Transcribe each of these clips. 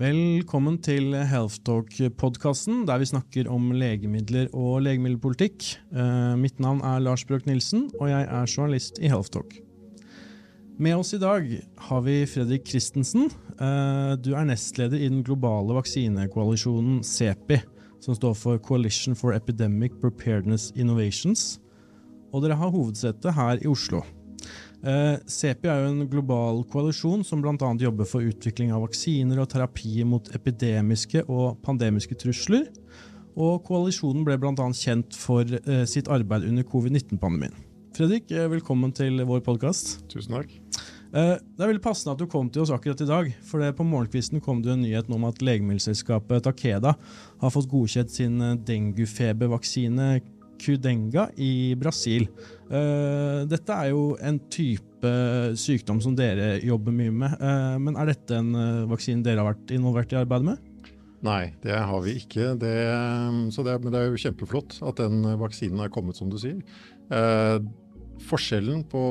Velkommen til Healthtalk-podkasten, der vi snakker om legemidler og legemiddelpolitikk. Eh, mitt navn er Lars Brøk Nilsen, og jeg er journalist i Healthtalk. Med oss i dag har vi Fredrik Christensen. Eh, du er nestleder i den globale vaksinekoalisjonen CEPI, som står for Coalition for Epidemic Preparedness Innovations. Og dere har hovedsete her i Oslo. Eh, CEPI er jo en global koalisjon som bl.a. jobber for utvikling av vaksiner og terapi mot epidemiske og pandemiske trusler. Og koalisjonen ble bl.a. kjent for eh, sitt arbeid under covid-19-pandemien. Fredrik, eh, velkommen til vår podkast. Tusen takk. Det er veldig passende at du kom til oss akkurat i dag. for På morgenkvisten kom det en nyhet om at legemiddelselskapet Takeda har fått godkjent sin denguefebervaksine Kudenga i Brasil. Uh, dette er jo en type sykdom som dere jobber mye med. Uh, men er dette en uh, vaksine dere har vært involvert i arbeidet med? Nei, det har vi ikke. Det, det, men det er jo kjempeflott at den vaksinen er kommet, som du sier. forskjellen på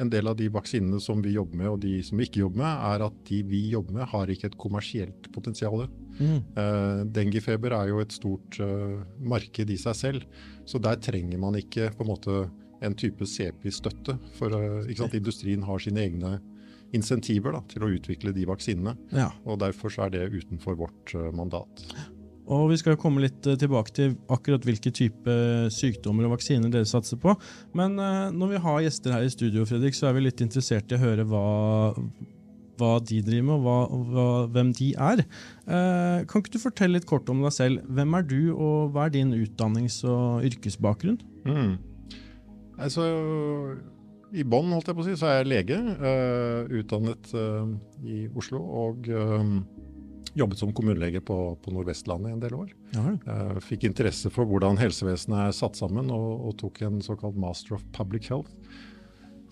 en del av de vaksinene som vi jobber med og de som vi ikke jobber med, er at de vi jobber med, har ikke et kommersielt potensial. Mm. Uh, Denguefeber er jo et stort uh, marked i seg selv, så der trenger man ikke på en måte en type CEPI-støtte. For uh, industrien har sine egne insentiver da, til å utvikle de vaksinene. Ja. og Derfor er det utenfor vårt mandat. Og Vi skal komme litt eh, tilbake til akkurat hvilke type sykdommer og vaksiner dere satser på. Men uh, når vi har gjester her i studio, Fredrik, så er vi litt interessert i å høre hva, hva de driver med, og hva, hva, hvem de er. Eh, kan ikke du fortelle litt kort om deg selv? Hvem er du, og hva er din utdannings- og yrkesbakgrunn? Mm. Altså, I bånn, holdt jeg på å si, så er jeg lege. Uh, utdannet i Oslo. og jobbet som kommunelege på, på Nordvestlandet en del år. Uh, fikk interesse for hvordan helsevesenet er satt sammen, og, og, tok en såkalt master of public health.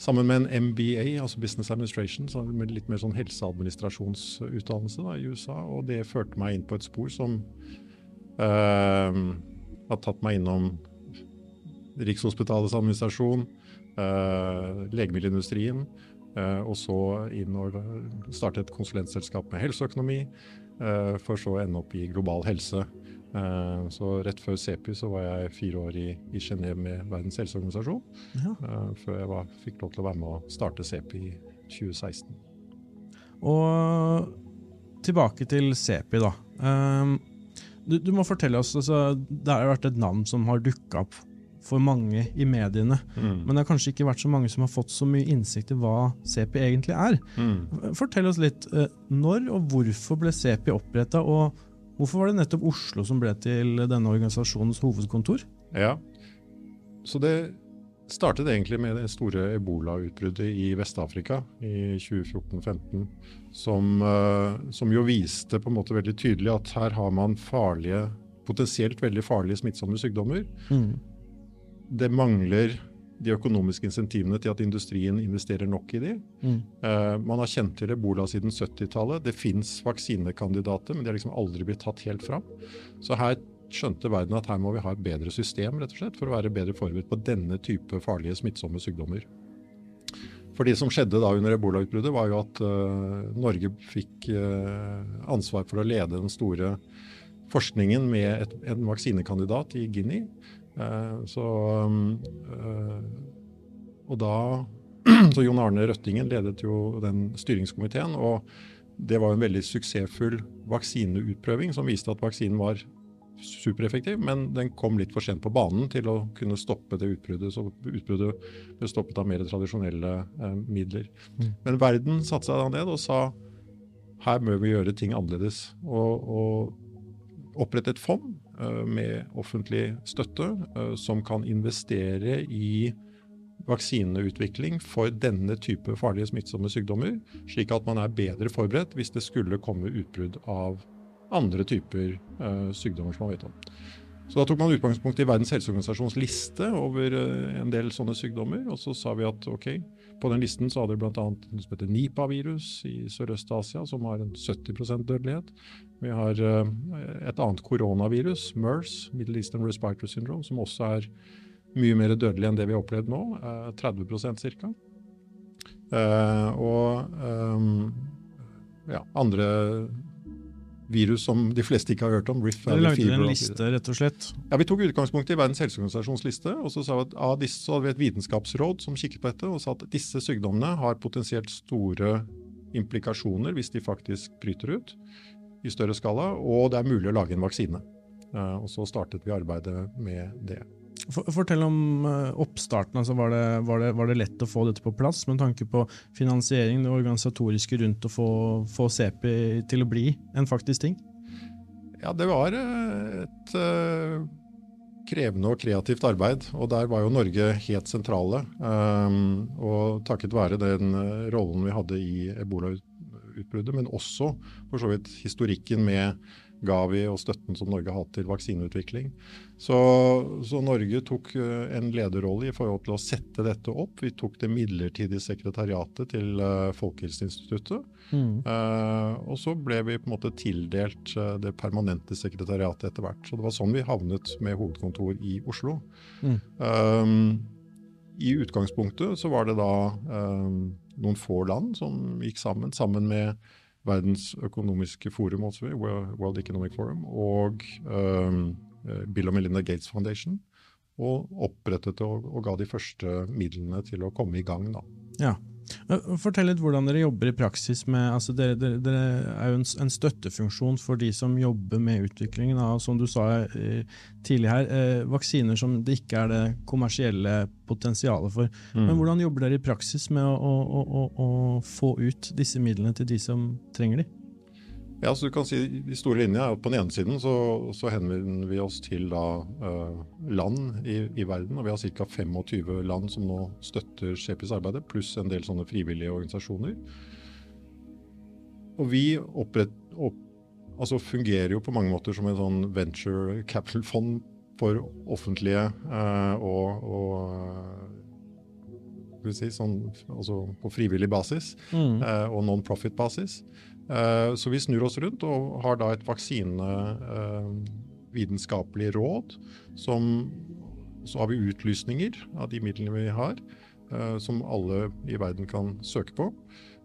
Sammen med en MBA, altså Business Administration, med litt mer sånn helseadministrasjonsutdannelse da, i USA. Og det førte meg inn på et spor som uh, har tatt meg innom Rikshospitalets administrasjon, uh, legemiddelindustrien. Uh, og så inn og starte et konsulentselskap med helseøkonomi. Eh, for så å ende opp i global helse. Eh, så rett før CEPI så var jeg fire år i, i Genéve med Verdens helseorganisasjon. Ja. Eh, før jeg var, fikk lov til å være med å starte CEPI i 2016. Og tilbake til CEPI, da. Du, du må fortelle oss, altså, Det har vært et navn som har dukka opp for mange i mediene. Mm. Men det har kanskje ikke vært så mange som har fått så mye innsikt i hva CP egentlig er. Mm. Fortell oss litt. Eh, når og hvorfor ble CP oppretta, og hvorfor var det nettopp Oslo som ble til denne organisasjonens hovedkontor? Ja, så det startet egentlig med det store ebolautbruddet i Vest-Afrika i 2014-2015, som, eh, som, jo viste på en måte veldig tydelig at her har man farlige, potensielt veldig farlige smittsomme sykdommer. Mm det mangler de økonomiske insentivene til at industrien investerer nok i de. Mm. Uh, man har kjent til ebola siden 70-tallet. Det fins vaksinekandidater, men de har liksom aldri blitt tatt helt fram. Så her skjønte verden at her må vi ha et bedre system rett og slett, for å være bedre forberedt på denne type farlige smittsomme sykdommer. For det som skjedde da under ebolautbruddet, var jo at uh, Norge fikk uh, ansvar for å lede den store forskningen med et, en vaksinekandidat i Guinea. Eh, så eh, Og da Så Jon Arne Røttingen ledet jo den styringskomiteen. og det var en veldig suksessfull vaksineutprøving som viste at vaksinen var supereffektiv, men den kom litt for sent på banen til å kunne stoppe det utbruddet. Så utbruddet ble stoppet av mer tradisjonelle eh, midler. Mm. Men verden satte seg da ned og sa her må vi gjøre ting annerledes. Og, og opprette et fond med offentlig støtte eh, som kan investere i vaksineutvikling for denne type farlige smittsomme sykdommer, slik at man er bedre forberedt hvis det skulle komme utbrudd av andre typer uh, sykdommer som man vet om. Så Da tok man utgangspunkt i Verdens helseorganisasjons liste over en del sånne sykdommer. Og så sa vi at ok, på den listen så hadde det bl.a. noe som heter Nipa-virus i Sørøst-Asia, som har en 70% dødelighet. Vi har eh, et annet koronavirus, MERS, Middle Eastern Respiratory Syndrome, som også er mye mer dødelig enn det vi har opplevd nå. 30% ca. og um, ja, andre virus som de fleste ikke har hørt om. Riff Dere lagde en liste, rett og slett? Ja, Vi tok utgangspunkt i Verdens helseorganisasjons liste. og Så sa vi at av disse så hadde vi et vitenskapsråd som kikket på dette og sa at disse sykdommene har potensielt store implikasjoner hvis de faktisk bryter ut i større skala, og det er mulig å lage en vaksine. Og Så startet vi arbeidet med det. Fortell om eh, oppstarten. Altså var, det, var, det, var, det, lett å få dette på plass med tanke på finansiering, det organisatoriske rundt å få, få CP til å bli en faktisk ting? Ja, det var eh, et uh, krevende og kreativt arbeid. Og der var jo Norge helt sentrale. Um, og takket være den rollen vi hadde i ebolautbruddet, men også for så vidt historikken med Gavi og støtten som Norge har hatt til vaksineutvikling. Så, så, Norge tok eh, en lederrolle i forhold til å sette dette opp. Vi tok det midlertidige sekretariatet til uh, Folkehelseinstituttet. Mm. Uh, og så ble vi på en måte tildelt uh, det permanente sekretariatet etter hvert. Så det var sånn vi havnet med hovedkontor i Oslo. Mm. Um, I utgangspunktet så var det da um, noen få land som gikk sammen, sammen med Verdens økonomiske forum, også, World Economic Forum, og um, Bill og Melinda Gates Foundation. Og opprettet og, og, ga de første midlene til å komme i gang. Da. Ja. Fortell litt hvordan dere jobber i praksis. med, altså Dere, dere, dere er jo en, en, støttefunksjon for de som jobber med utviklingen av som du sa eh, tidlig her, eh, vaksiner som det ikke er det kommersielle potensialet for. Mm. Men Hvordan jobber dere i praksis med å, å, å, å få ut disse midlene til de som trenger dem? Ja, så du kan si De store linjene er at på den ene siden så, så henvender vi oss til da, uh, land i, i, verden. og Vi har ca. 25 land som nå støtter Shepis arbeid, pluss en del sånne frivillige organisasjoner. Og vi opprett, opp, altså fungerer jo på mange måter som en sånn venture capital-fond for offentlige uh, og, og si, sånn, altså på frivillig basis mm. uh, og non-profit-basis. Eh, så vi snur oss rundt og har da et vaksinevitenskapelig eh, råd. Som, så har vi utlysninger av de midlene vi har, eh, som alle i verden kan søke på.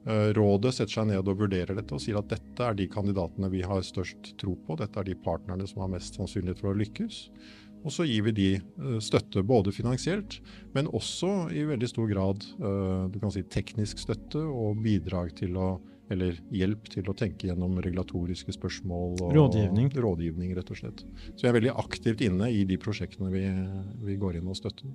Rådet setter seg ned og vurderer dette og sier at dette er de kandidatene vi har størst tro på, dette er de partnerne som har mest sannsynlighet for å lykkes. Og så gir vi de støtte, både finansielt, men også i veldig stor grad du kan si, teknisk støtte og bidrag til å eller hjelp til å tenke gjennom regulatoriske spørsmål. og Rådgivning. rådgivning, rett og slett. Så jeg er veldig aktivt inne i de prosjektene vi, vi går inn og støtter.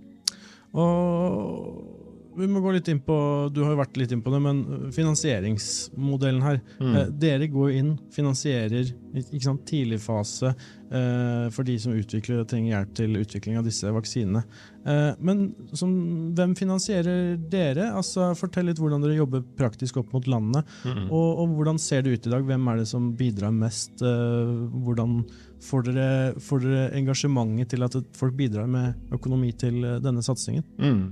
Og vi må gå litt inn på, Du har jo vært litt inn på det, men finansieringsmodellen her. Mm. Eh, dere går inn, finansierer ikke sant, tidligfase eh, for de som utvikler og trenger hjelp til utvikling av disse vaksinene. Eh, men som, hvem finansierer dere? Altså, fortell litt hvordan dere jobber praktisk opp mot landene. Mm. Og, og, hvordan ser det ut i dag? Hvem er det som bidrar mest? Eh, hvordan får dere, får dere engasjementet til at folk bidrar med økonomi til eh, denne satsingen? Mm.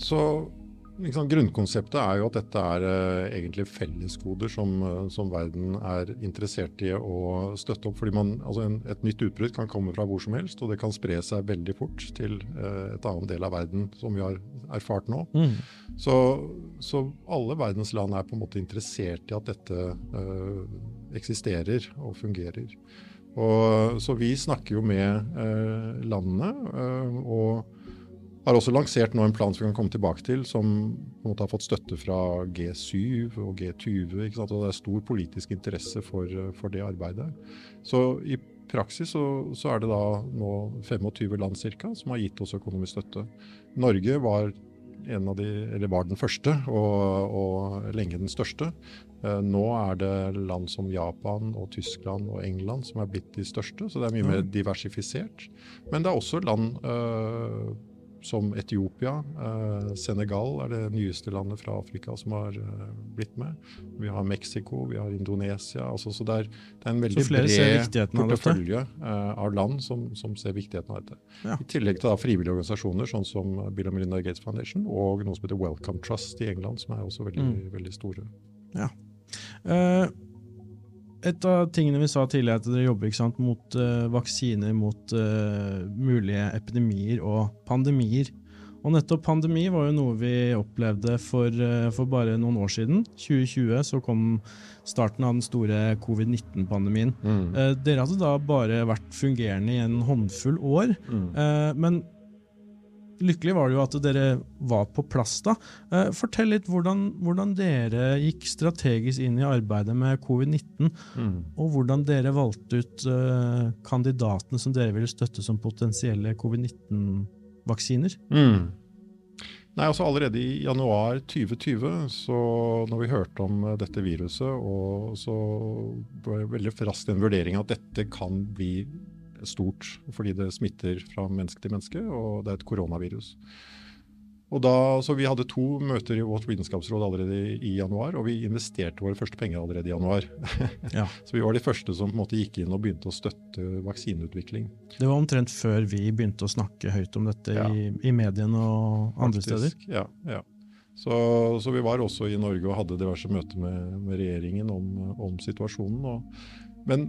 Så liksom, Grunnkonseptet er jo at dette er uh, egentlig fellesgoder som, uh, som, verden er interessert i å støtte opp. fordi man, altså en, Et nytt utbrudd kan komme fra hvor som helst, og det kan spre seg veldig fort til uh, et annet del av verden, som vi har erfart nå. Mm. Så, så, alle verdens land er på en måte interessert i at dette eksisterer og fungerer. Og, så vi snakker jo med landene. og har også lansert nå en plan som vi kan komme tilbake til, som på en måte har fått støtte fra G7 og G20. Ikke sant? Og det er stor politisk interesse for, for det arbeidet. Så i praksis så, så, er det da nå 25 land cirka, som har gitt oss økonomisk støtte. Norge var, en av de, eller var den første, og, og lenge den største. Eh, nå er det land som Japan og Tyskland og England som er blitt de største, så det er mye mer diversifisert. Men det er også land øh, som Etiopia. Eh, Senegal er det nyeste landet fra Afrika som har eh, blitt med. Vi har Mexico, vi har Indonesia. Altså, så det er, det er en veldig bred portefølje av, av land som, som, ser viktigheten av dette. Ja. I tillegg til da, frivillige organisasjoner sånn som Bill og Melinda Gates Foundation og noe som heter Welcome Trust i England, som er også veldig, mm. veldig store. Ja. Uh, et av tingene vi sa tidligere, at dere jobber sant, mot uh, vaksiner mot uh, mulige epidemier og pandemier. Og nettopp pandemi var jo noe vi opplevde for, uh, for bare noen år siden. 2020 så kom starten av den store covid-19-pandemien. Mm. Dere hadde da bare vært fungerende i en håndfull år. Mm. Men lykkelig var det jo at dere var på plass da. Eh, fortell litt hvordan, hvordan dere gikk strategisk inn i arbeidet med covid-19, Mm. og hvordan dere valgte ut eh, kandidatene som dere ville støtte som potensielle covid-19-vaksiner. Mm. Nei, altså Allerede i januar 2020, så når vi hørte om eh, dette viruset, og så ble det veldig raskt en vurdering at dette kan bli stort fordi det smitter fra menneske til menneske, og det er et koronavirus. Og da, så Vi hadde to møter i vårt vitenskapsråd allerede i, januar, og vi investerte våre første penger allerede i januar. Ja. så vi var de første som på en måte gikk inn og begynte å støtte vaksineutvikling. Det var omtrent før vi begynte å snakke høyt om dette Ja. i, i mediene og andre steder. Ja, ja. Så, så vi var også i Norge og hadde diverse møter med, med regjeringen om, om situasjonen. Og, men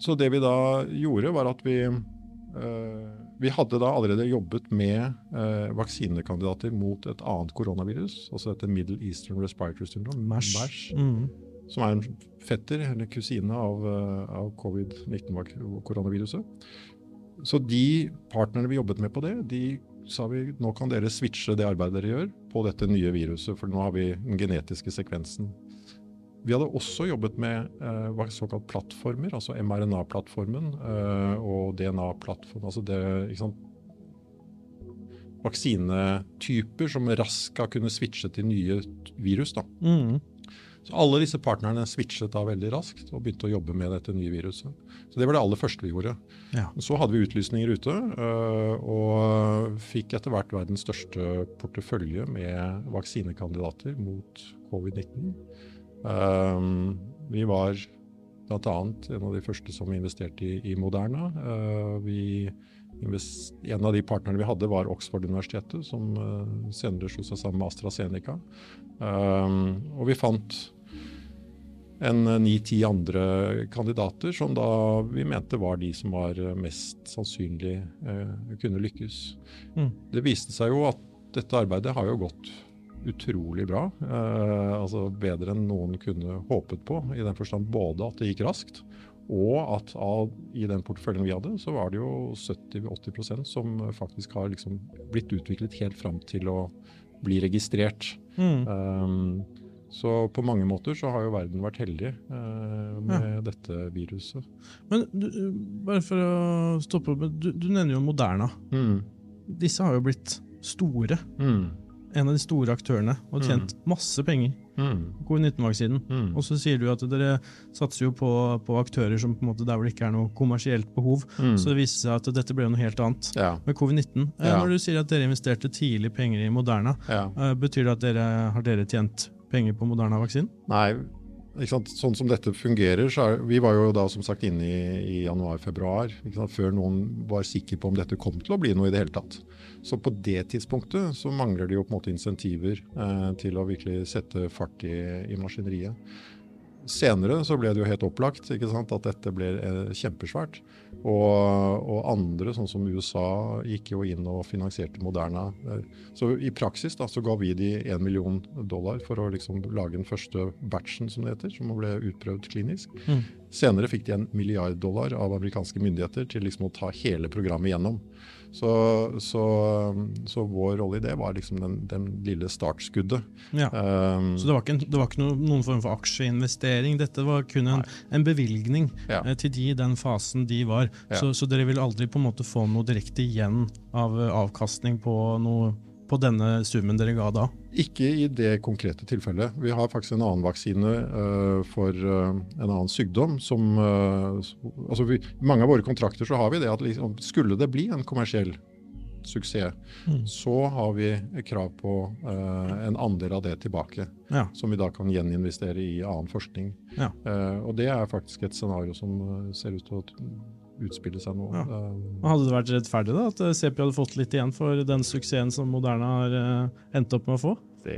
så det vi da gjorde, var at vi eh, Vi hadde da allerede jobbet med eh, vaksinekandidater mot et annet koronavirus, altså dette Middle Eastern Respiratory Syndrome, MERS. Mm. som er en fetter eller kusine av, eh, av covid-19-koronaviruset. Så de partnerne vi jobbet med på det, de sa vi nå kan dere switche det arbeidet dere gjør på dette nye viruset, for nå har vi den genetiske sekvensen. Vi hadde også jobbet med eh, såkalt plattformer, altså mRNA-plattformen eh, og DNA-plattformen. altså det, ikke sant, Vaksinetyper som raskt har kunne switche til nye virus. da. Mm. Så alle disse partnerne switchet da veldig raskt og begynte å jobbe med dette nye viruset. Så Det var det aller første vi gjorde. Ja. Så hadde vi utlysninger ute, øh, og fikk etter hvert verdens største portefølje med vaksinekandidater mot covid-19. Um, vi var bl.a. en av de første som investerte i, i Moderna. Uh, vi en av de partnerne vi hadde, var Oxford-universitetet, som uh, senere slo seg sammen med AstraZeneca. Um, og vi fant en ni-ti andre kandidater som da vi mente var de som var eh, mest sannsynlig eh, kunne lykkes. Mm. Det viste seg jo at dette arbeidet har jo gått utrolig bra. Eh, altså bedre enn noen kunne håpet på, i den forstand både at det gikk raskt, og at av, i den porteføljen vi hadde, så var det jo 70-80% som faktisk har liksom blitt utviklet helt fram til å bli registrert. Mm. Um, så på mange måter så har jo verden vært heldig eh, med dette viruset. Men du, bare for å stoppe opp, du, du nevner jo Moderna. Mm. Disse har jo blitt store. Mm. En av de store aktørene. Og tjent masse penger Mm. på covid-19-vaksinen. Mm. Og så sier du at dere satser jo på, på aktører som på en måte der hvor det ikke er noe kommersielt behov. Mm. Så det viste seg at dette ble noe helt annet. Ja. Med covid-19. Eh, Ja. Når du sier at dere investerte tidlig penger i Moderna, ja. eh, betyr det at dere har dere tjent penger på Moderna-vaksinen? Nei? Sånn som dette fungerer, så er Vi var jo da som sagt inne i, i januar-februar, før noen var sikker på om dette kom til å bli noe i det hele tatt. Så på det tidspunktet så mangler det jo på en måte insentiver eh, til å virkelig sette fart i, i maskineriet. Senere så ble det jo helt opplagt ikke sant, at dette ble eh, kjempesvært. Og, og andre, sånn som USA, gikk jo inn og finansierte Moderna. Så i praksis da, så ga vi de 1 million dollar for å liksom lage den første batchen, som det heter, som ble utprøvd klinisk. Mm. Senere fikk de en milliard dollar av amerikanske myndigheter til liksom å ta hele programmet gjennom. Så, så, så vår rolle i det var liksom den, den lille startskuddet. Ja. Um, Så det var ikke, en, det var ikke noen, noen form for aksjeinvestering, dette var kun en, en bevilgning Ja. eh, til de i den fasen de var. Ja. Så, så dere vil aldri på en måte få noe direkte igjen av eh, avkastning på, noe, på denne summen dere ga da? Ikke i det konkrete tilfellet. Vi har faktisk en annen vaksine uh, for uh, en annen sykdom som uh, altså vi, mange av våre kontrakter så har vi det at liksom, skulle det bli en kommersiell suksess, Mm. så har vi krav på uh, en andel av det tilbake. Ja. Som vi da kan gjeninvestere i annen forskning. Ja. Uh, og det er faktisk et scenario som ser ut til å utspille seg nå. Ja. Um, Hadde det vært rettferdig da, at eh, CP hadde fått litt igjen for den suksessen som Moderna har uh, endt opp med å få? det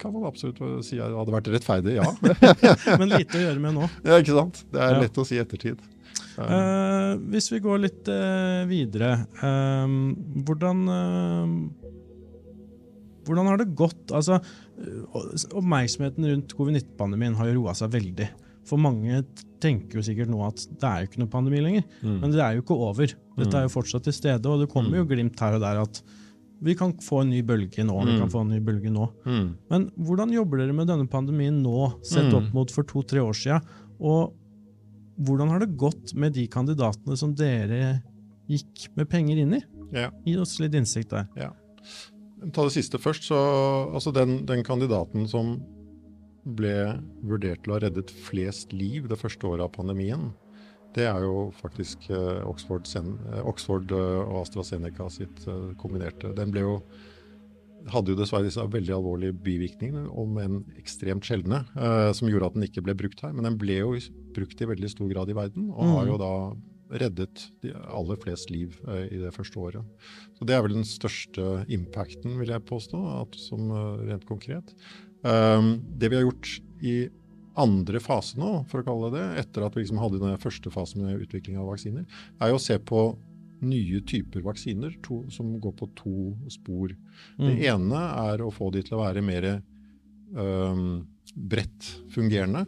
kan man absolutt si hadde vært rettferdig, ja. Men lite å gjøre med nå. ja ikke sant? Det er Ja. lett å si i ettertid. Uh, hvis vi går litt uh, videre uh, hvordan, hvordan har det gått? Altså, oppmerksomheten rundt covid-19-pandemien har jo roa seg veldig. For mange tenker jo sikkert nå at det er jo ikke noe pandemi lenger. Mm. Men det er jo ikke over. Dette er jo mm. fortsatt til stede, og det kommer jo mm. glimt her og der at vi kan få en ny bølge nå. vi kan mm. få en ny bølge nå. Mm. Men hvordan jobber dere med denne pandemien nå, sett opp mot for to-tre år siden? Og hvordan har det gått med de kandidatene som dere gikk med penger inn i? Ja. Gi oss litt innsikt der. Ja. Ta det siste først. Så, altså den, den, kandidaten som ble vurdert til å ha reddet flest liv det første året av pandemien, det er jo faktisk uh, Oxford, uh, Oxford uh, og AstraZeneca sitt kombinerte. Den ble jo hadde jo dessverre disse veldig alvorlige bivirkningene, om en ekstremt sjeldne, som gjorde at den ikke ble brukt her. Men den ble jo brukt i veldig stor grad i verden, og mm. har jo da reddet de aller flest liv eh, i det første året. Så Det er vel den største impacten, vil jeg påstå, at, som rent konkret. Um, det vi har gjort i andre fase nå, for å kalle det det, etter at vi liksom hadde den første fasen med utvikling av vaksiner, er jo å se på nye typer vaksiner to, som går på to spor. Mm. Det ene er å få de til å være mer um, bredt fungerende.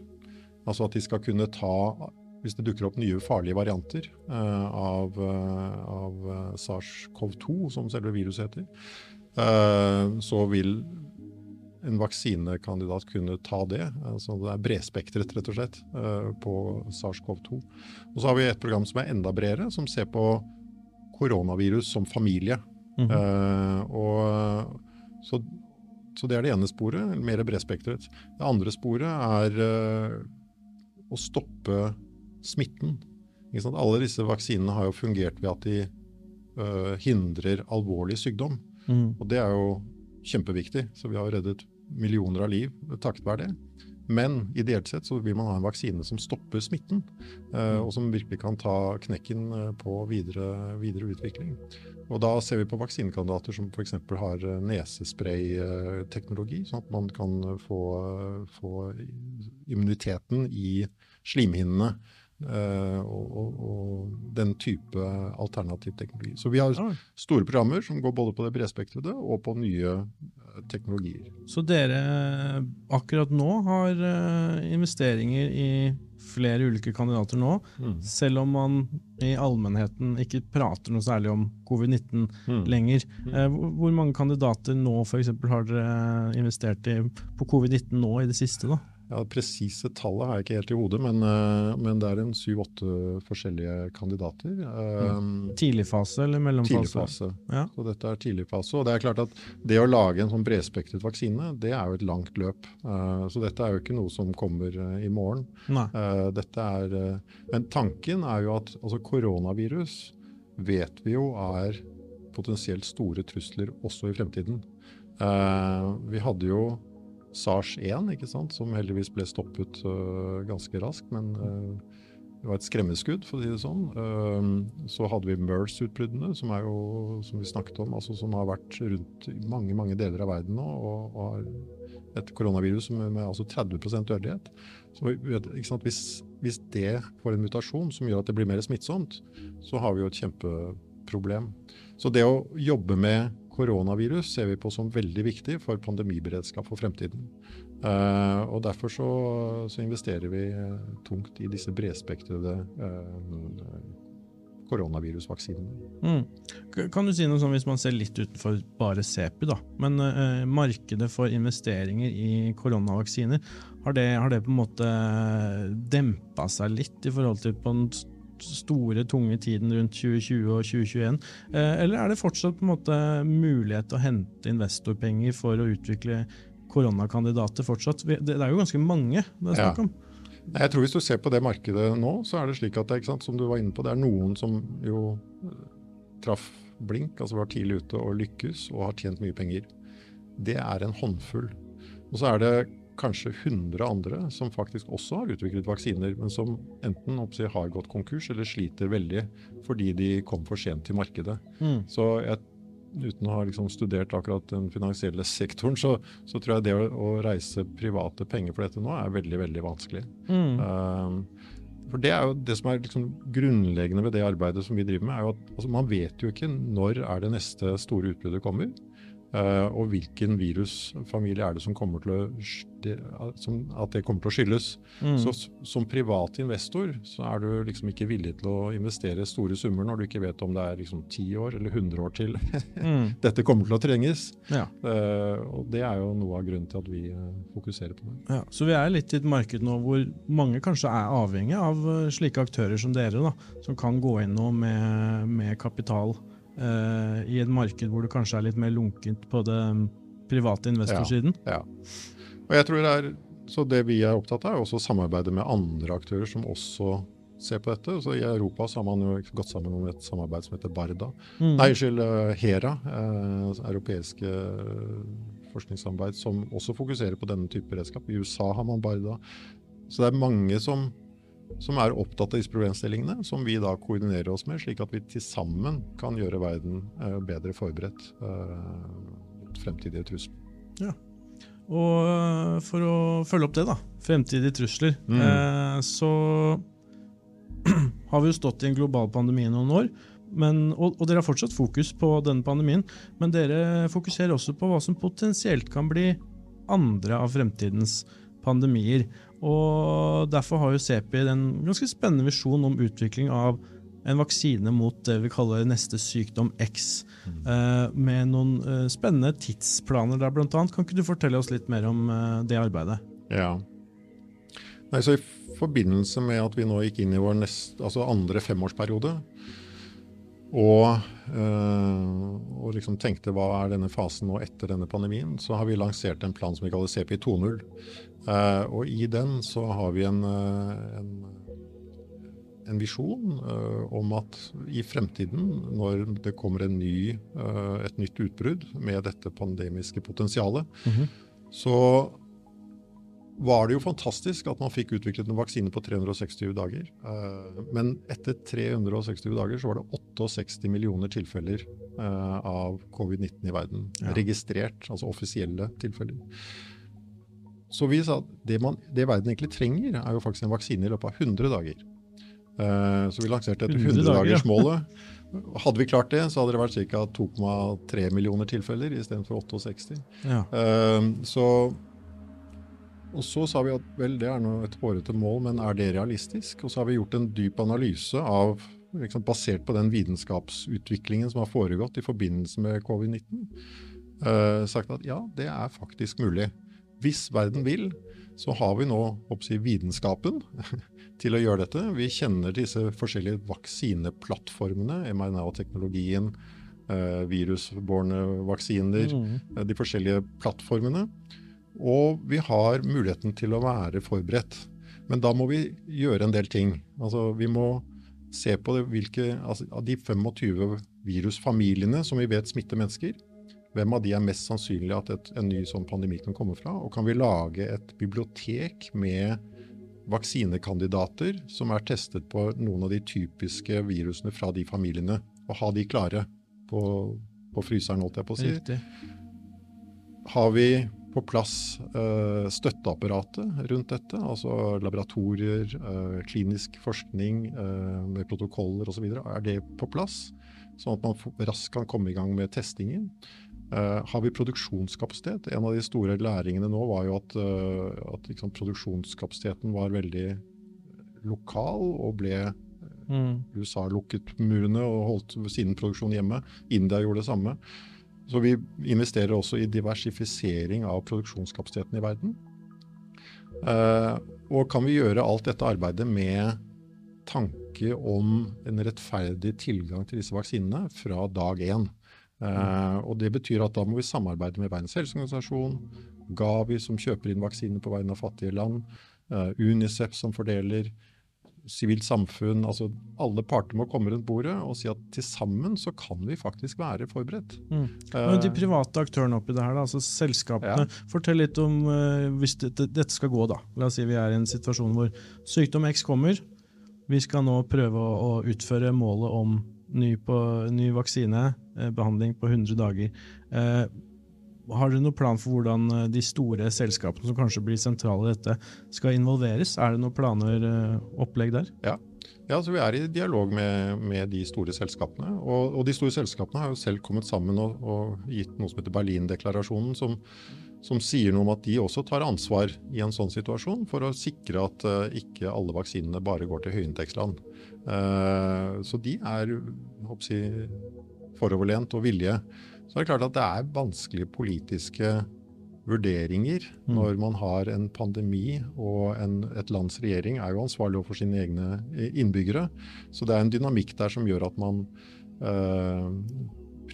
Altså at de skal kunne ta hvis det dukker opp nye farlige varianter uh, av, uh, av uh, SARS-CoV-2, som selve viruset heter, så vil en vaksinekandidat kunne ta det. Så det er bredspektret, rett og slett, på SARS-CoV-2. Og så har vi et program som er enda bredere, som ser på koronavirus som familie. Mm -hmm. og, så, så, det er det ene sporet, mer bredspektret. Det andre sporet er å stoppe smitten. Alle disse vaksinene har jo fungert ved at de uh, hindrer alvorlig sykdom. Mm. Og det er jo kjempeviktig, så vi har reddet millioner av liv takket være det. Men ideelt sett så vil man ha en vaksine som stopper smitten, uh, og som virkelig kan ta knekken uh, på videre, videre, utvikling. Og da ser vi på vaksinekandidater som f.eks. har nesesprayteknologi, sånn at man kan få, få immuniteten i slimhinnene og, og, og, den type alternativ teknologi. Så vi har store programmer som går både på det bredspektrede og på nye teknologier. Så dere akkurat nå har uh, investeringer i flere ulike kandidater nå, mm. selv om man i allmennheten ikke prater noe særlig om covid-19 mm. lenger. Mm. hvor mange kandidater nå for eksempel, har dere investert i på covid-19 nå i det siste? da? Ja, Det presise tallet har jeg ikke helt i hodet, men, eh, men det er en syv-åtte forskjellige kandidater. Mm. Tidligfase eller mellomfase? Tidligfase. Ja. Så dette er tidligfase. Og det er klart at det å lage en sånn bredspektret vaksine, det er jo et langt løp. Uh, så dette er jo ikke noe som kommer i morgen. Uh, dette er, men tanken er jo at altså koronavirus vet vi jo er potensielt store trusler også i fremtiden. vi hadde jo SARS-1, ikke sant, som heldigvis ble stoppet uh, ganske raskt. Men uh, det var et skremmeskudd, for å si det sånn. Uh, så hadde vi MERS-utbruddene, som som vi snakket om, altså som har vært rundt i mange mange deler av verden nå. og har et koronavirus med, med altså 30% dødelighet. Så sant, hvis, hvis, det får en mutasjon som gjør at det blir mer smittsomt, så har vi jo et kjempeproblem. Så det å jobbe med koronavirus ser vi på som veldig viktig for pandemiberedskap for fremtiden. Uh, og Derfor så, så, investerer vi uh, tungt i disse bredspektrede uh, koronavirusvaksinene. Mm. Kan du si noe sånn hvis man ser litt utenfor bare CEPI, da. Men markedet for investeringer i koronavaksiner, har det, har det på en måte dempa seg litt i forhold til på en store, tunge tiden rundt 2020 og 2021? Eh, eller er det fortsatt på en måte mulighet til å hente investorpenger for å utvikle koronakandidater fortsatt? Det er jo ganske mange det er snakk om. Ja. Jeg tror Hvis du ser på det markedet nå, så er det slik at det, sant, som du var inne på, det er noen som jo traff blink, altså var tidlig ute og lykkes og har tjent mye penger. Det er en håndfull. Og så er det kanskje 100 andre som faktisk også har utviklet vaksiner, men som enten har gått konkurs eller sliter veldig fordi de kom for sent til markedet. Mm. Så jeg, uten å ha liksom studert akkurat den finansielle sektoren, så, så tror jeg det å, å, reise private penger for dette nå er veldig, veldig vanskelig. Mm. Um, For Det er jo det som er liksom grunnleggende ved det arbeidet som vi driver med. er jo at altså, Man vet jo ikke når er det neste store utbruddet kommer. Uh, og hvilken virusfamilie er det som kommer til å, som, at det kommer til å skyldes. Mm. Så Som privat investor så er du liksom ikke villig til å investere store summer når du ikke vet om det er liksom 10 år eller 100 år til mm. dette kommer til å trenges. Ja. Uh, og Det er jo noe av grunnen til at vi uh, fokuserer på det. Ja, så vi er litt i et marked nå hvor mange kanskje er avhengig av slike aktører som dere, da, som kan gå inn nå med, med kapital. Uh, i et marked hvor det kanskje er litt mer lunkent på det private investorsiden. Ja, ja. Og jeg tror det er, så det vi er opptatt av, er også å samarbeide med andre aktører som også ser på dette. Så I Europa så har man jo gått sammen om et samarbeid som heter Barda. Mm. Nei, unnskyld, uh, HERA, uh, europeiske forskningssamarbeid, som også fokuserer på denne type redskap. I USA har man Barda. Så det er mange som som er opptatt av disse problemstillingene, som vi da koordinerer oss med, slik at vi til sammen kan gjøre verden eh, bedre forberedt eh, mot fremtidige trusler. Ja. Og eh, for å følge opp det, da, fremtidige trusler, mm. eh, så har vi jo stått i en global pandemi i noen år. Men, og, og, dere har fortsatt fokus på denne pandemien, men dere fokuserer også på hva som potensielt kan bli andre av fremtidens pandemier. Og Derfor har jo CEPI en ganske spennende visjon om utvikling av en vaksine mot det vi kaller neste sykdom X, mm. uh, med noen uh, spennende tidsplaner der, blant annet. Kan ikke du fortelle oss litt mer om uh, det arbeidet? Ja. Nei, så I forbindelse med at vi nå gikk inn i vår neste, altså andre femårsperiode, og, og liksom tenkte hva er denne fasen nå etter denne pandemien, så har vi lansert en plan som vi kaller CPI 2.0. Uh, og i den så har vi en, uh, en, en visjon om at i fremtiden, når det kommer ny, et nytt utbrudd med dette pandemiske potensialet, mm -hmm. så var det jo fantastisk at man fikk utviklet en vaksine på 360 dager. Men etter 360 dager så var det 68 millioner tilfeller av covid-19 i verden. Ja. Registrert, altså offisielle tilfeller. Så vi sa at det, man, det, verden egentlig trenger, er jo faktisk en vaksine i løpet av 100 dager. Uh, så vi lanserte etter 100-dagersmålet. Hadde vi klart det, så hadde det vært ca. 2,3 millioner tilfeller istedenfor 68. Ja. Så, og så sa vi at vel, det er nå et hårete mål, men er det realistisk? Og så har vi gjort en dyp analyse av, liksom, basert på den vitenskapsutviklingen som har foregått i forbindelse med covid-19, uh, sagt at ja, det er faktisk mulig. Hvis verden vil, så har vi nå jeg, vitenskapen til å gjøre dette. Vi kjenner disse forskjellige vaksineplattformene, mRNA-teknologien, eh, virusbårne vaksiner, mm. Eh, de forskjellige plattformene. Og vi har muligheten til å være forberedt. Men da må vi gjøre en del ting. Altså, vi må se på det, hvilke altså, av de 25 virusfamiliene som vi vet smitter mennesker, hvem av de er mest sannsynlig at et, en ny sånn pandemi kan komme fra? Og kan vi lage et bibliotek med vaksinekandidater som er testet på noen av de typiske virusene fra de familiene, og ha de klare på, på fryseren, holdt jeg på å si. Riktig. Har vi på plass uh, støtteapparatet rundt dette, altså laboratorier, uh, klinisk forskning uh, med protokoller osv. Er det på plass, sånn at man raskt kan komme i gang med testingen? Har vi produksjonskapasitet? En av de store læringene nå var jo at, at liksom, produksjonskapasiteten var veldig lokal og ble mm. USA lukket murene og holdt sin produksjon hjemme. India gjorde det samme. Så vi investerer også i diversifisering av produksjonskapasiteten i verden. Uh, og kan vi gjøre alt dette arbeidet med tanke om en rettferdig tilgang til disse vaksinene fra dag én? Uh, og Det betyr at da må vi samarbeide med Verdens helseorganisasjon, Gavi som kjøper inn vaksiner på vegne av fattige land, uh, Unicef som fordeler, sivilt samfunn altså Alle parter må komme rundt bordet og si at til sammen så kan vi faktisk være forberedt. Mm. Men de private aktørene oppi det her, da, altså selskapene. Ja. Fortell litt om uh, hvis dette, dette, skal gå. da. La oss si vi er i en situasjon hvor sykdom X kommer. Vi skal nå prøve å, å utføre målet om ny, på, ny vaksine, eh, behandling på 100 dager. Har dere noen plan for hvordan eh, de store selskapene som kanskje blir sentrale i dette, skal involveres? Er det noen planer, eh, opplegg der? Ja. Ja, så Vi er i dialog med, med de store selskapene. Og, og, de store selskapene har jo selv kommet sammen og, og gitt noe som heter Berlin-deklarasjonen, som, som, sier noe om at de også tar ansvar i en sånn situasjon for å sikre at uh, ikke alle vaksinene bare går til høyinntektsland. Uh, så de er jeg, foroverlent og villige. Så det er klart at det er vanskelige politiske vurderinger mm. når man har en pandemi, og en, et lands regjering er jo ansvarlig overfor sine egne eh, innbyggere. Så det er en dynamikk der som gjør at man øh,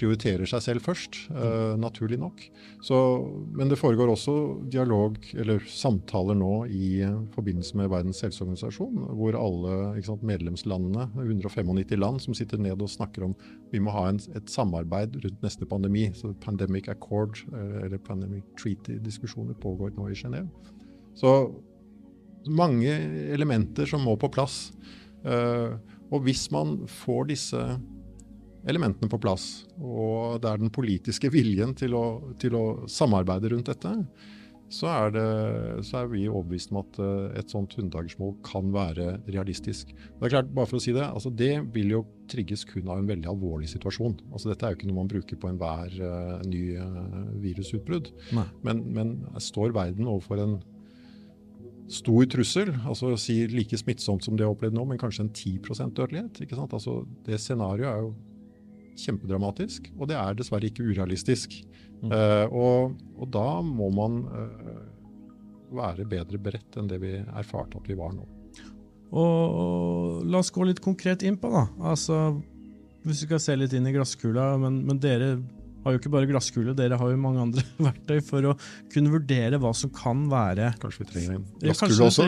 prioriterer seg selv først, uh, naturlig nok. Så, men det foregår også dialog, eller samtaler nå, i forbindelse med Verdens helseorganisasjon, hvor alle sant, medlemslandene, 195 land, som sitter ned og snakker om vi må ha en, et samarbeid rundt neste pandemi. Så Pandemic Accord, uh, eller Pandemic Treaty-diskusjoner pågår nå i Genéve. Så mange elementer som må på plass. Uh, og hvis man får disse elementene på plass. Og det er den politiske viljen til å, til å samarbeide rundt dette. Så er, det, så er, vi overbevist om at uh, et sånt 100-dagersmål kan være realistisk. Det er klart, bare for å si Det altså det vil jo trigges kun av en veldig alvorlig situasjon. Altså Dette er jo ikke noe man bruker på enhver uh, ny uh, virusutbrudd. Men, men, står verden overfor en stor trussel, altså si like smittsomt som det har opplevd nå, men kanskje en 10% dødelighet. ikke sant? Altså Det scenarioet er jo kjempedramatisk, og det er dessverre ikke urealistisk. Mm. Uh, og, og, da må man uh, være bedre beredt enn det vi erfarte at vi var nå. Og La oss gå litt konkret inn på, da. Altså, hvis vi skal se litt inn i glasskula, men, men dere har jo ikke bare glasskule, dere har jo mange andre verktøy for å kunne vurdere hva som kan være Kanskje vi trenger en glasskule også?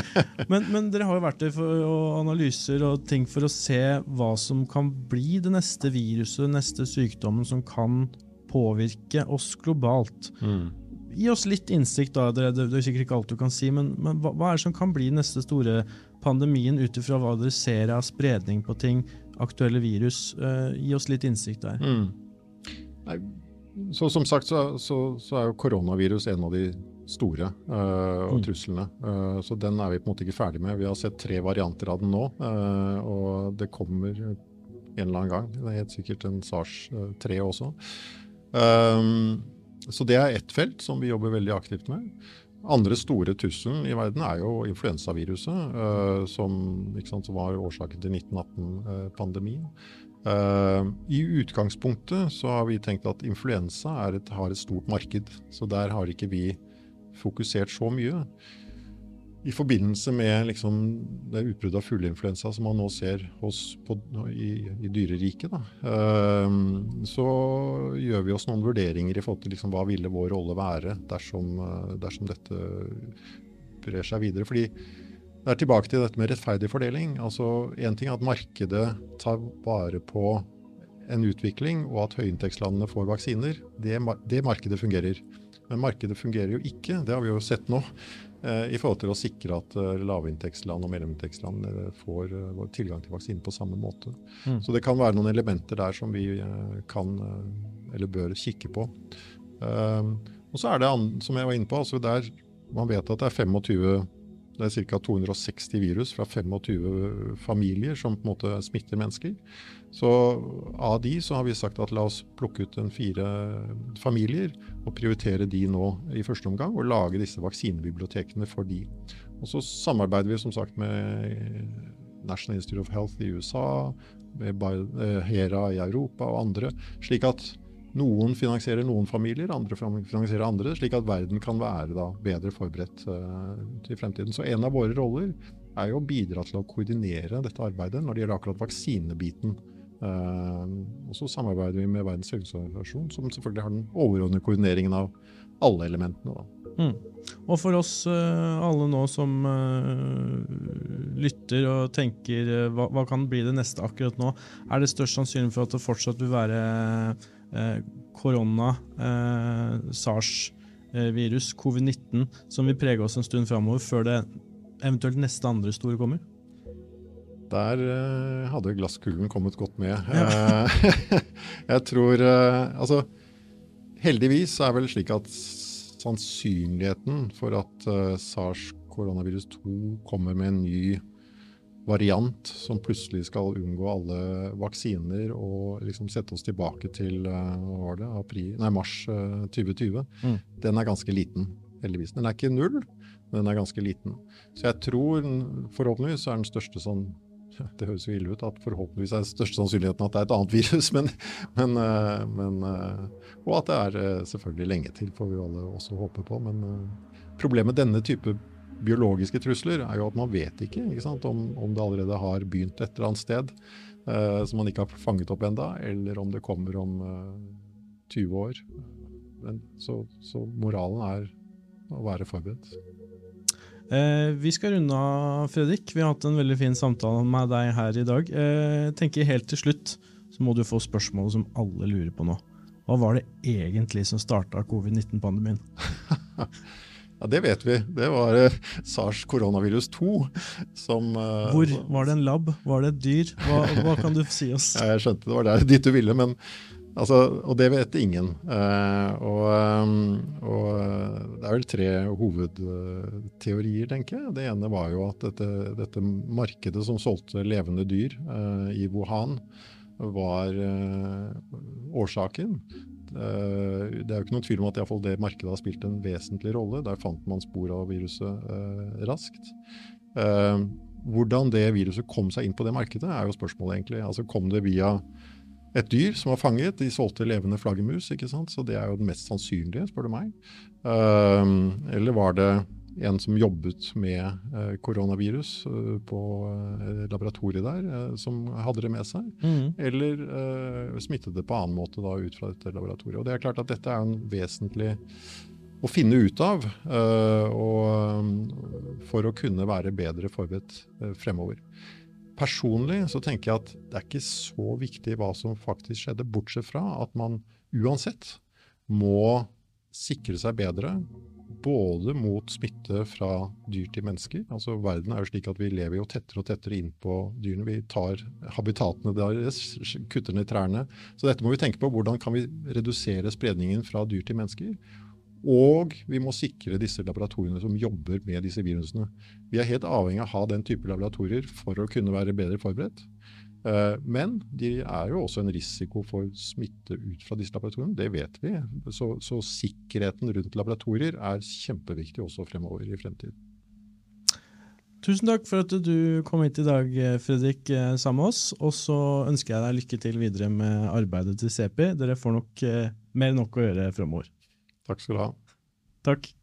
men, men, dere har jo verktøy for, og analyser og ting for å se hva som kan bli det neste viruset, neste sykdommen som kan påvirke oss globalt. Mm. Gi oss litt innsikt, da, det, det, er sikkert ikke alt du kan si, men, men hva, hva, er det som kan bli neste store pandemien ut ifra hva dere ser av spredning på ting, aktuelle virus? Uh, gi oss litt innsikt der. Mm. Nei, så Som sagt så, så, så, er jo koronavirus en av de store uh, og mm. truslene. Uh, så den er vi på en måte ikke ferdig med. Vi har sett tre varianter av den nå, uh, og det kommer en eller annen gang. Det er helt sikkert en SARS-3 også. Um, så det er ett felt som vi jobber veldig aktivt med. Andre store trusselen i verden er jo influensaviruset, som, sant, som var årsaken til 1918-pandemien. Uh, I utgangspunktet så har vi tenkt at influensa et, har et stort marked, så der har ikke vi fokusert så mye. I forbindelse med liksom, det utbruddet av fugleinfluensa som man nå ser hos, på, i, i dyreriket, uh, så gjør vi oss noen vurderinger i forhold til liksom, hva ville vår rolle være dersom, uh, dersom dette brer seg videre. Fordi det er tilbake til dette med rettferdig fordeling. Altså Én ting er at markedet tar vare på en utvikling, og at høyinntektslandene får vaksiner. Det, det, markedet fungerer. Men markedet fungerer jo ikke, det har vi jo sett nå, eh, i forhold til å sikre at eh, lavinntektsland og mellominntektsland eh, får tilgang til vaksine på samme måte. Mm. Så det kan være noen elementer der som vi kan eller bør kikke på. og så er det, som jeg var inne på, altså der man vet at det er 25 det er ca. 260 virus fra 25 familier som på en måte smitter mennesker. Så av de så har vi sagt at la oss plukke ut en fire familier og prioritere de nå i første omgang, og lage disse vaksinebibliotekene for de. Og så samarbeider vi som sagt med National Institute of Health i USA, med eh, HERA i Europa og andre, slik at noen finansierer noen familier, andre finansierer andre, slik at verden kan være da, bedre forberedt uh, til fremtiden. Så en av våre roller er jo å bidra til å koordinere dette arbeidet når det gjelder akkurat vaksinebiten. Uh, og så samarbeider vi med Verdens helseorganisasjon, som selvfølgelig har den overordnede koordineringen av alle elementene. Mm. Og for oss uh, alle nå som lytter og tenker hva, hva, kan bli det neste akkurat nå, er det størst sannsynlig for at det fortsatt vil være Eh, korona, eh, sars-virus, covid-19, som vil prege oss en stund framover, før det eventuelt neste andre store kommer? Der uh, hadde glasskulen kommet godt med. Ja. jeg tror uh, Altså, heldigvis er vel slik at sannsynligheten for at uh, sars koronavirus 2 kommer med en ny variant som plutselig skal unngå alle vaksiner og liksom sette oss tilbake til var det, april, nei, mars uh, 2020, mm. den er ganske liten, heldigvis. Den er ikke null, men den er ganske liten. Så jeg tror forhåpentligvis er den største sånn det høres jo ille ut at forhåpentligvis er den største sannsynligheten at det er et annet virus, men, men, uh, men Og at det er selvfølgelig lenge til, får vi alle også håpe på. Men problemet med denne type biologiske trusler er jo at man vet ikke, ikke sant, om, om, det allerede har begynt et eller annet sted eh, som man ikke har fanget opp enda, eller om det kommer om eh, 20 år. Men, så, så, moralen er å være forberedt. Eh, vi skal runde av, Fredrik. Vi har hatt en veldig fin samtale med deg her i dag. Eh, tenker Helt til slutt så må du få spørsmålet som alle lurer på nå. Hva var det egentlig som starta covid-19-pandemien? Ja, Det vet vi. Det var uh, sars koronavirus 2 som uh, Hvor? Var det en lab? Var det et dyr? Hva, hva kan du si oss? jeg skjønte det var der dit du ville, men altså, Og det vet ingen. Uh, og, um, og, det er vel tre hovedteorier, tenker jeg. Det ene var jo at dette, dette markedet som solgte levende dyr i Wuhan, var årsaken. Eh, det er jo ikke noen tvil om at det markedet har spilt en vesentlig rolle. Der fant man spor av viruset eh, raskt. Eh, hvordan det viruset kom seg inn på det markedet, er jo spørsmålet, egentlig. Altså Kom det via et dyr som var fanget? De solgte levende flaggermus, så det er jo det mest sannsynlige, spør du meg. eller var det en som jobbet med eh, koronavirus eh, på eh, laboratoriet der, som hadde det med seg. Mm. Eller smittet det på annen måte da, ut fra dette laboratoriet. Og det er klart at dette er en vesentlig å finne ut av og, for å kunne være bedre forberedt fremover. Personlig så tenker jeg at det er ikke så viktig hva som faktisk skjedde, bortsett fra at man uansett må sikre seg bedre både mot smitte fra dyr til mennesker. Altså Verden er jo slik at vi lever jo tettere og tettere innpå dyrene. Vi tar habitatene deres, kutter ned trærne. Så dette må vi tenke på. Hvordan kan vi redusere spredningen fra dyr til mennesker? Og vi må sikre disse laboratoriene som jobber med disse virusene. Vi er helt avhengig av å ha den type laboratorier for å kunne være bedre forberedt. Eh, men de er jo også en risiko for smitte ut fra disse laboratoriene. Det vet vi. Så, så sikkerheten rundt laboratorier er kjempeviktig også fremover i fremtiden. Tusen takk for at du kom hit i dag, Fredrik, eh, sammen med oss. Og så ønsker jeg deg lykke til videre med arbeidet til CEPI. Dere får nok eh, mer enn nok å gjøre fremover. Takk skal du ha. Takk.